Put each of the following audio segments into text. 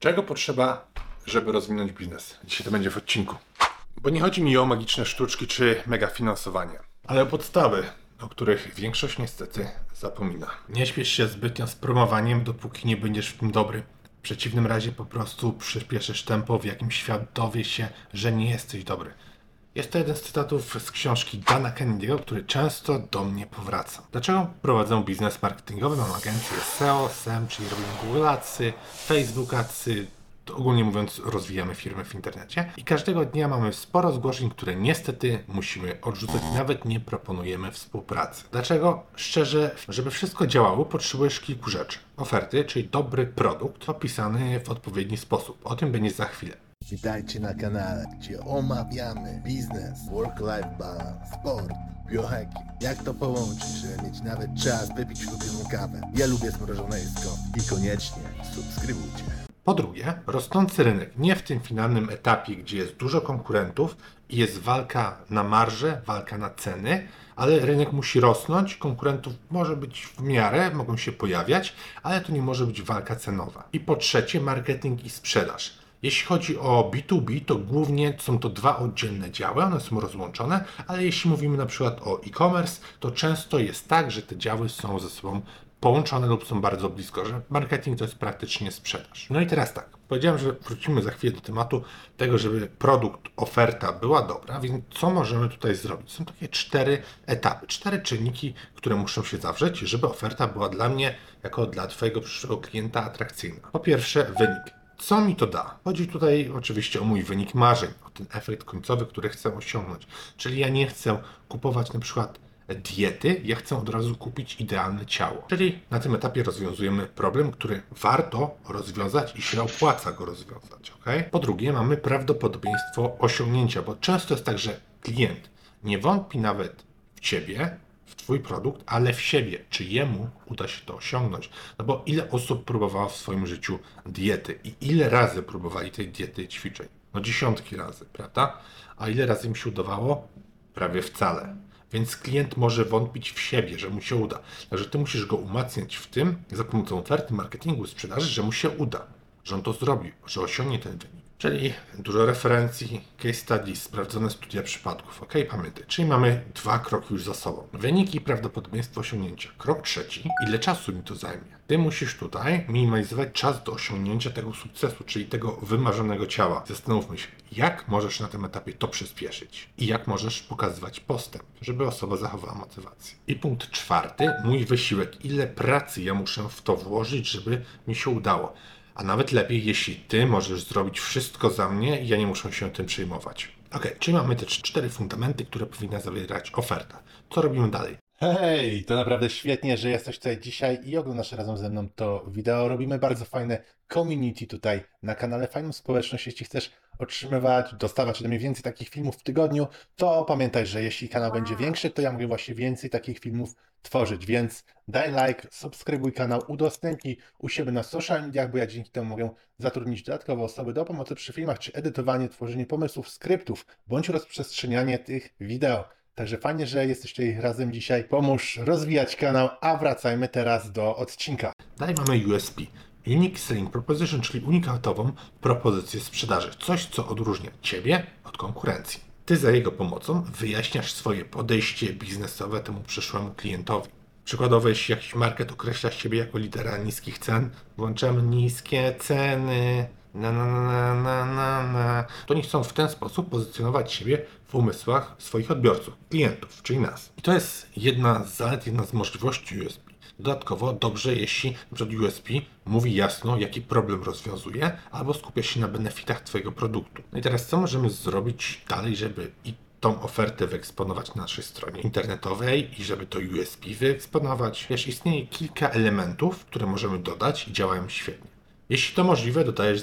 Czego potrzeba, żeby rozwinąć biznes? Dzisiaj to będzie w odcinku. Bo nie chodzi mi o magiczne sztuczki czy mega finansowanie, ale o podstawy, o których większość niestety zapomina. Nie śpiesz się zbytnio z promowaniem, dopóki nie będziesz w tym dobry. W przeciwnym razie po prostu przyspieszysz tempo, w jakim świat dowie się, że nie jesteś dobry. Jest to jeden z cytatów z książki Dana Kennedy'ego, który często do mnie powraca. Dlaczego prowadzę biznes marketingowy? Mam agencję SEO, SEM, czyli robimy Google Adsy, Facebook Adsy, ogólnie mówiąc rozwijamy firmy w internecie i każdego dnia mamy sporo zgłoszeń, które niestety musimy odrzucać, nawet nie proponujemy współpracy. Dlaczego? Szczerze, żeby wszystko działało, potrzebujesz kilku rzeczy. Oferty, czyli dobry produkt opisany w odpowiedni sposób. O tym będzie za chwilę. Witajcie na kanale, gdzie omawiamy biznes, work-life balance, sport, biohacking. Jak to połączyć, żeby mieć nawet czas wypić ulubioną kawę? Ja lubię zmrożone jedzko i koniecznie subskrybujcie. Po drugie, rosnący rynek nie w tym finalnym etapie, gdzie jest dużo konkurentów i jest walka na marże, walka na ceny, ale rynek musi rosnąć, konkurentów może być w miarę, mogą się pojawiać, ale to nie może być walka cenowa. I po trzecie, marketing i sprzedaż. Jeśli chodzi o B2B, to głównie są to dwa oddzielne działy, one są rozłączone, ale jeśli mówimy na przykład o e-commerce, to często jest tak, że te działy są ze sobą połączone lub są bardzo blisko, że marketing to jest praktycznie sprzedaż. No i teraz tak, powiedziałem, że wrócimy za chwilę do tematu tego, żeby produkt, oferta była dobra, więc co możemy tutaj zrobić? Są takie cztery etapy, cztery czynniki, które muszą się zawrzeć, żeby oferta była dla mnie, jako dla Twojego przyszłego klienta atrakcyjna. Po pierwsze, wynik. Co mi to da? Chodzi tutaj oczywiście o mój wynik marzeń, o ten efekt końcowy, który chcę osiągnąć. Czyli ja nie chcę kupować na przykład diety, ja chcę od razu kupić idealne ciało. Czyli na tym etapie rozwiązujemy problem, który warto rozwiązać i się opłaca go rozwiązać. ok? Po drugie, mamy prawdopodobieństwo osiągnięcia, bo często jest tak, że klient nie wątpi nawet w ciebie, w Twój produkt, ale w siebie, czy jemu uda się to osiągnąć. No bo ile osób próbowało w swoim życiu diety i ile razy próbowali tej diety ćwiczeń? No dziesiątki razy, prawda? A ile razy im się udawało? Prawie wcale. Więc klient może wątpić w siebie, że mu się uda. Także ty musisz go umacniać w tym, za pomocą oferty, marketingu, sprzedaży, że mu się uda, że on to zrobi, że osiągnie ten wynik. Czyli dużo referencji, case studies, sprawdzone studia przypadków. Ok, pamiętaj. Czyli mamy dwa kroki już za sobą. Wynik i prawdopodobieństwo osiągnięcia. Krok trzeci. Ile czasu mi to zajmie? Ty musisz tutaj minimalizować czas do osiągnięcia tego sukcesu, czyli tego wymarzonego ciała. Zastanówmy się, jak możesz na tym etapie to przyspieszyć i jak możesz pokazywać postęp, żeby osoba zachowała motywację. I punkt czwarty, mój wysiłek. Ile pracy ja muszę w to włożyć, żeby mi się udało. A nawet lepiej, jeśli ty możesz zrobić wszystko za mnie i ja nie muszę się tym przejmować. Ok, czyli mamy te cztery fundamenty, które powinna zawierać oferta. Co robimy dalej? Hej, to naprawdę świetnie, że jesteś tutaj dzisiaj i oglądasz razem ze mną to wideo. Robimy bardzo fajne community tutaj na kanale, fajną społeczność. Jeśli chcesz otrzymywać, dostawać ode mnie więcej takich filmów w tygodniu, to pamiętaj, że jeśli kanał będzie większy, to ja mogę właśnie więcej takich filmów tworzyć, więc daj like, subskrybuj kanał, udostępnij u siebie na social mediach, bo ja dzięki temu mogę zatrudnić dodatkowe osoby do pomocy przy filmach, czy edytowanie, tworzenie pomysłów, skryptów, bądź rozprzestrzenianie tych wideo. Także fajnie, że jesteście razem dzisiaj. Pomóż rozwijać kanał, a wracajmy teraz do odcinka. Dalej mamy USP. Unique Selling Proposition, czyli unikatową propozycję sprzedaży. Coś, co odróżnia Ciebie od konkurencji. Ty za jego pomocą wyjaśniasz swoje podejście biznesowe temu przyszłemu klientowi. Przykładowo, jeśli jakiś market określa siebie jako lidera niskich cen, włączamy niskie ceny, na, na, na, na, na, na, to oni chcą w ten sposób pozycjonować siebie w umysłach swoich odbiorców, klientów, czyli nas. I to jest jedna z zalet, jedna z możliwości USB. Dodatkowo dobrze, jeśli np. USP mówi jasno, jaki problem rozwiązuje, albo skupia się na benefitach Twojego produktu. No i teraz co możemy zrobić dalej, żeby i tą ofertę wyeksponować na naszej stronie internetowej i żeby to USP wyeksponować? Wiesz, istnieje kilka elementów, które możemy dodać i działają świetnie. Jeśli to możliwe, dodajesz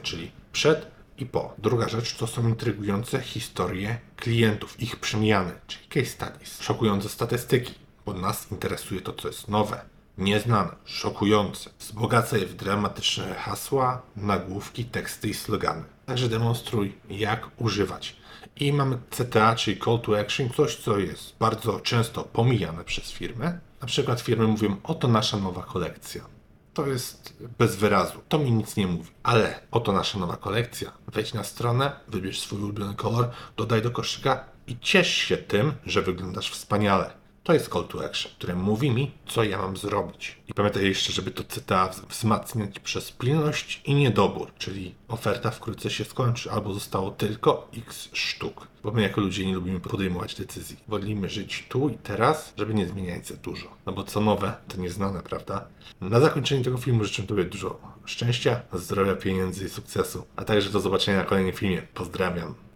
czyli przed i po. Druga rzecz to są intrygujące historie klientów, ich przemiany, czyli case studies. Szokujące statystyki, bo nas interesuje to, co jest nowe, nieznane, szokujące. Wzbogaca je w dramatyczne hasła, nagłówki, teksty i slogany. Także demonstruj, jak używać. I mamy CTA, czyli Call to Action, coś, co jest bardzo często pomijane przez firmy. Na przykład firmy mówią, oto nasza nowa kolekcja to jest bez wyrazu. To mi nic nie mówi. Ale oto nasza nowa kolekcja. Wejdź na stronę, wybierz swój ulubiony kolor, dodaj do koszyka i ciesz się tym, że wyglądasz wspaniale. To jest call to action, które mówi mi, co ja mam zrobić. I pamiętaj jeszcze, żeby to CTA wzmacniać przez pilność i niedobór, czyli oferta wkrótce się skończy, albo zostało tylko x sztuk. Bo my jako ludzie nie lubimy podejmować decyzji. Wolimy żyć tu i teraz, żeby nie zmieniać za dużo. No bo co nowe, to nieznane, prawda? Na zakończenie tego filmu życzę Tobie dużo szczęścia, zdrowia, pieniędzy i sukcesu. A także do zobaczenia na kolejnym filmie. Pozdrawiam.